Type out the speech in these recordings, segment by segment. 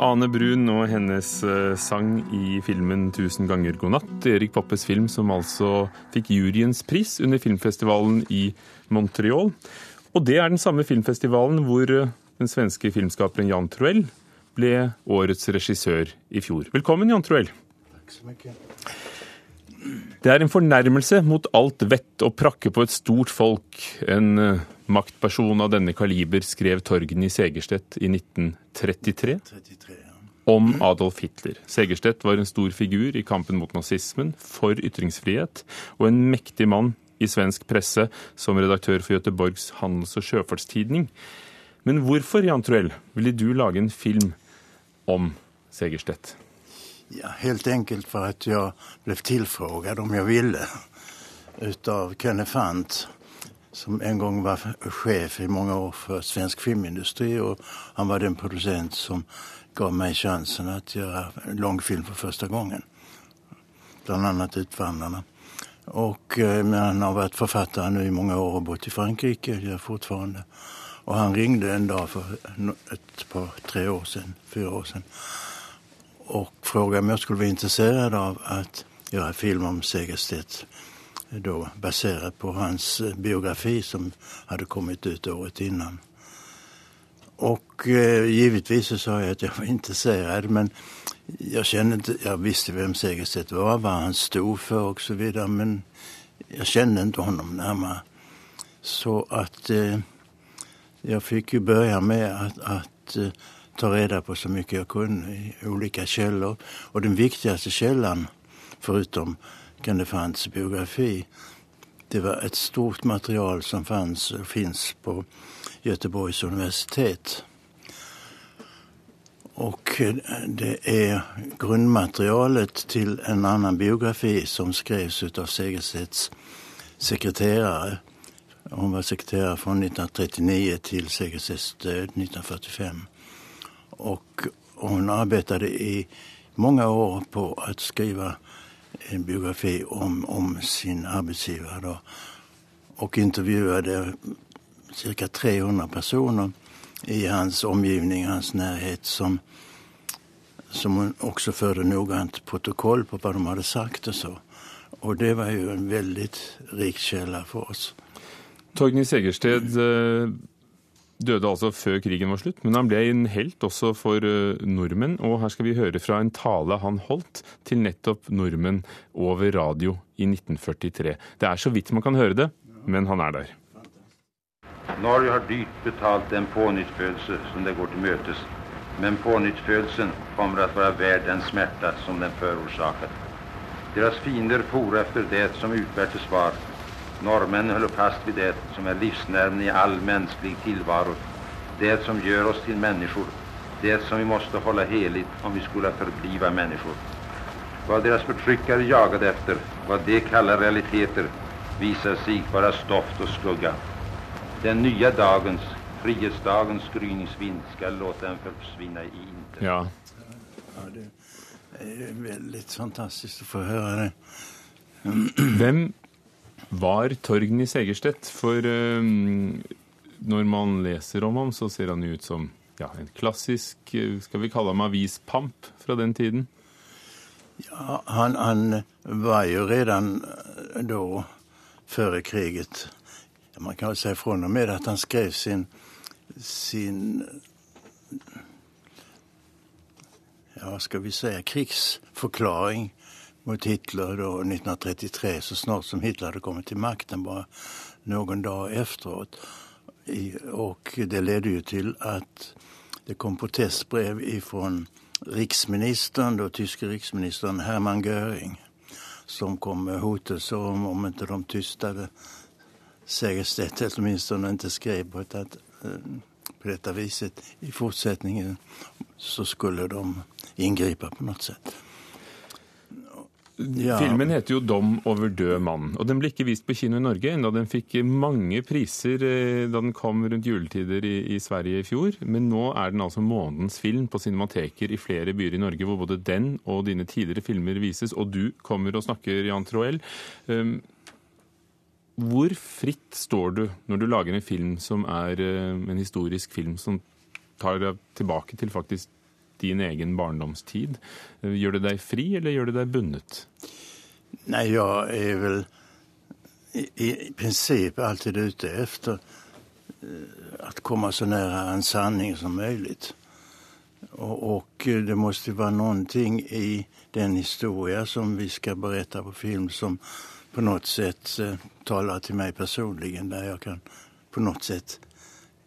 Ane Brun og hennes eh, sang i filmen 'Tusen ganger god natt'. Erik Poppes film som altså fikk juryens pris under filmfestivalen i Montreal. Og det er den samme filmfestivalen hvor eh, den svenske filmskaperen Jan Troell ble årets regissør i fjor. Velkommen, Jan Troell. Takk så mye. Det er en fornærmelse mot alt vett å prakke på et stort folk. En eh, maktperson av denne kaliber skrev Torgny Segerstedt i 1933 33, ja. om Adolf Hitler. Segerstedt var en stor figur i kampen mot nazismen, for ytringsfrihet, og en mektig mann i svensk presse som redaktør for Göteborgs handels- og sjøfartstidning. Men hvorfor, Jan Troell, ville du lage en film om Segerstedt? Ja, helt enkelt för att jag blev tillfrågad om jag ville utav Kenneth Fant som en gång var chef i många år för svensk filmindustri och han var den producent som gav mig chansen att göra en långfilm för första gången. Bland annat Utvandrarna. Och, eh, men han har varit författare nu i många år och bott i Frankrike, gör fortfarande. Och han ringde en dag för ett par, tre år sedan, fyra år sedan och frågade om jag skulle vara intresserad av att göra film om Segerstedt då baserat på hans biografi som hade kommit ut året innan. Och eh, givetvis så sa jag att jag var intresserad men jag kände inte, jag visste vem Segerstedt var, vad han stod för och så vidare men jag kände inte honom närmare. Så att eh, jag fick ju börja med att, att eh, ta reda på så mycket jag kunde i olika källor. Och den viktigaste källan, förutom Kandefants biografi, det var ett stort material som fanns och finns på Göteborgs universitet. Och det är grundmaterialet till en annan biografi som skrevs av Segerstedts sekreterare. Hon var sekreterare från 1939 till Segerstedts död 1945. Och hon arbetade i många år på att skriva en biografi om, om sin arbetsgivare. Då. Och intervjuade cirka 300 personer i hans omgivning, hans närhet som, som hon också förde noggrant protokoll på vad de hade sagt och så. Och det var ju en väldigt rik källa för oss. Torgny Segersted eh, døde altså før krigen var slutt, men han ble en helt også for eh, nordmenn. Og her skal vi høre fra en tale han holdt til nettopp nordmenn over radio i 1943. Det er så vidt man kan høre det, men han er der. Norge har dyrt betalt den pånyttfödelse som det går till mötes. Men pånyttfödelsen kommer att vara värd den smärta som den förorsakat. Deras fiender for efter det som utbär till svar. Norrmännen höll fast vid det som är livsnerven i all mänsklig tillvaro. Det som gör oss till människor. Det som vi måste hålla heligt om vi skulle förbliva människor. Vad deras förtryckare jagade efter, vad de kallar realiteter, visar sig vara stoft och skugga. Den nya dagens, frihetsdagens gryningsvind skall låta den försvinna i intet. Ja, Ja, det är väldigt fantastiskt att få höra det. Hvem var Torgny Segerstedt? For eh, når man leser om ham, så ser han jo ut som ja, en klassisk, eh, skal vi kalle ham avispamp fra den tiden. Ja, han, han var ju redan eh, då, före kriget, man kan väl säga från och med att han skrev sin, sin ja, vad ska vi säga, krigsförklaring mot Hitler då 1933, så snart som Hitler hade kommit till makten, bara någon dag efteråt. Och det ledde ju till att det kom protestbrev ifrån riksministern, då tyske riksministern Hermann Göring som kom med hotelser om, om inte de tystade Segerstedt eller åtminstone inte skrev på, ett, att, eh, på detta viset i fortsättningen så skulle de ingripa på något sätt. Ja. Filmen heter jo 'Dom over død mann', og den ble ikke vist på kino i Norge, ennå. den fikk mange priser eh, da den kom rundt juletider i, i Sverige i fjor. Men nå er den altså månedens film på cinemateker i flere byer i Norge, hvor både den og dine tidligere filmer vises, og du kommer og snakker, Jan Troell. Um, hvor fritt står du når du lager en film som er eh, en historisk film som tar deg tilbake til faktisk din egen barndomstid. Gjør det deg fri, eller gjør det deg bundet? Nej, jag är väl i, i princip alltid ute efter eh, att komma så nära en sanning som möjligt. Och, och eh, det måste vara någonting i den historia som vi ska berätta på film som på något sätt eh, talar till mig personligen där jag kan på något sätt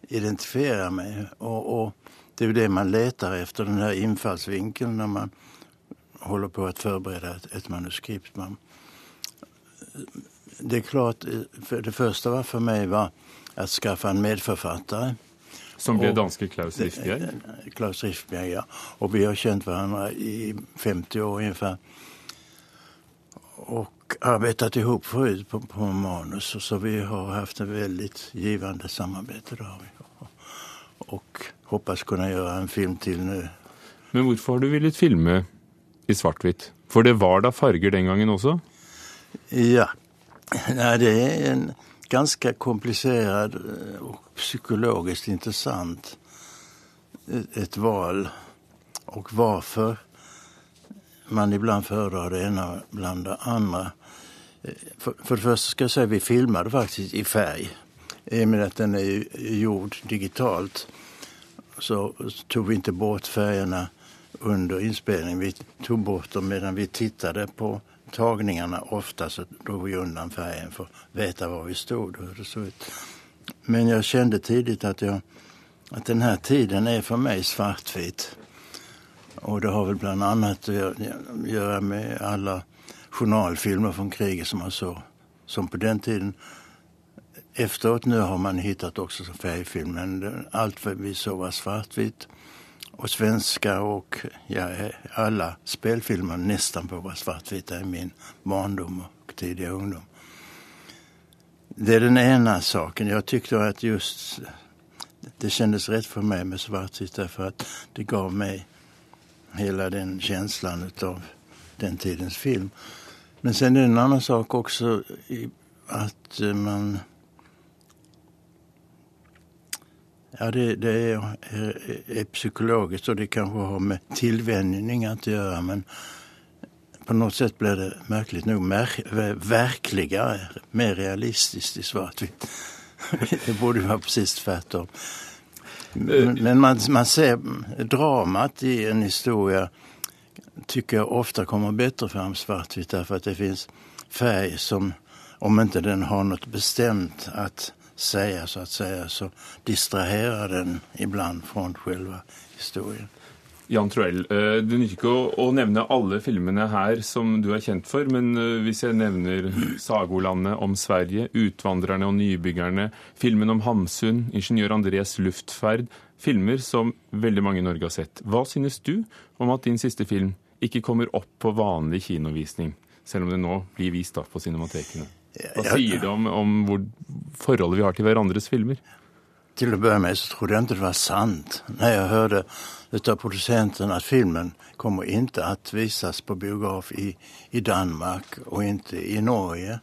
identifiera mig. Och, och det är det man letar efter, den här infallsvinkeln när man håller på att förbereda ett, ett manuskript. Man, det är klart, för det första var för mig var att skaffa en medförfattare. Som blev danske Klaus Rifbjerg? Klaus Rifbjerg, ja. Och vi har känt varandra i 50 år ungefär. Och arbetat ihop förut på, på manus. Så vi har haft ett väldigt givande samarbete. Där. Och hoppas kunna göra en film till nu. Men varför har du velat filma i svartvitt? För det var da farger den gången också? Ja, Nej, det är en ganska komplicerad eh, och psykologiskt intressant eh, ett val. Och varför man ibland föredrar det ena bland det andra. Eh, för, för det första ska jag säga att vi filmade faktiskt i färg. I och med att den är gjord digitalt så tog vi inte bort färgerna under inspelningen. Vi tog bort dem medan vi tittade på tagningarna ofta så drog vi undan färgen för att veta var vi stod och hur det såg ut. Men jag kände tidigt att, jag, att den här tiden är för mig svartvit. Och det har väl bland annat att göra med alla journalfilmer från kriget som man såg. Som på den tiden. Efteråt nu har man hittat också färgfilm men allt vi såg var svartvitt och svenska och ja, alla spelfilmer nästan på var svartvita i min barndom och tidiga ungdom. Det är den ena saken. Jag tyckte att just det kändes rätt för mig med svartvitt därför att det gav mig hela den känslan av den tidens film. Men sen är det en annan sak också att eh, man Ja, det, det är, är, är, psykologiskt och det kanske har med tillvänjning att göra. Men på något sätt blir det märkligt nog mär, verkligare, mer realistiskt i svartvitt. det borde vara precis tvärtom. Men, men man, man ser dramat i en historia tycker jag ofta kommer bättre fram svartvitt därför att det finns färg som, om inte den har något bestämt att säga så att säga så distraherar den ibland från själva historien. Jan Troell, eh, det nytter ikke å, nevne alle filmene her som du er kjent for, men om hvis jeg nevner 'Sagolandet om Sverige', 'Utvandrerne og nybyggerne', filmen om Hamsun, 'Ingeniør Andres luftferd', filmer som veldig mange i Norge har sett. Hva synes du om at din siste film ikke kommer opp på vanlig kinovisning, selv om den nå blir vist på cinematekene? Vad säger du om, om hvor forholdet vi har till varandras filmer? Till att börja med så trodde jag inte det var sant när jag hörde utav producenten att filmen kommer inte att visas på biograf i, i Danmark och inte i Norge.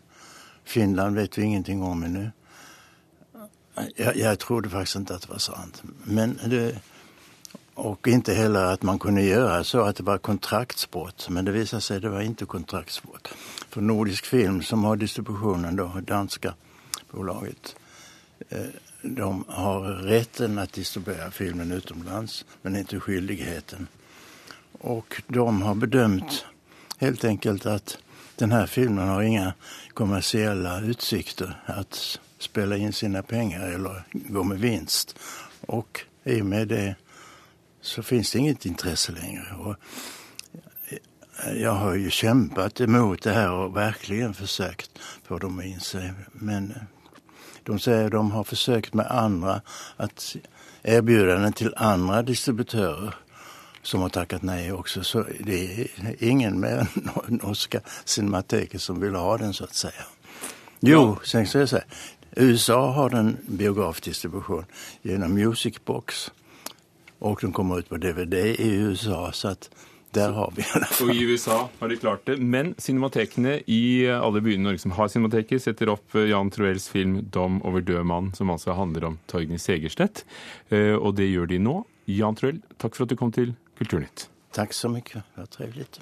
Finland vet vi ingenting om ännu. Jag, jag trodde faktiskt inte att det var sant. Men det, och inte heller att man kunde göra så att det var kontraktsbrott. Men det visade sig att det var inte kontraktsbrott. För Nordisk Film som har distributionen, då, danska bolaget, eh, de har rätten att distribuera filmen utomlands men inte skyldigheten. Och de har bedömt helt enkelt att den här filmen har inga kommersiella utsikter att spela in sina pengar eller gå med vinst. Och i och med det så finns det inget intresse längre. Och jag har ju kämpat emot det här och verkligen försökt få dem att inse. Men de säger att de har försökt med andra att erbjuda den till andra distributörer som har tackat nej också. Så det är ingen mer än norska Cinemateket som vill ha den så att säga. Jo, sen ska jag säga, USA har den biografdistribution genom Musicbox. Och de kommer ut på DVD i USA. Så att där har vi i alla fall. Och i USA har de klart det. Men cinematekene i alle byene i Norge som har cinemateker, setter opp eh, Jan Troells film 'Dom over død mann', som altså handler om Torgny Segerstedt. Eh, og det gjør de nå. Jan Troell, takk for at du kom til Kulturnytt. Tack så mycket, vad trevligt.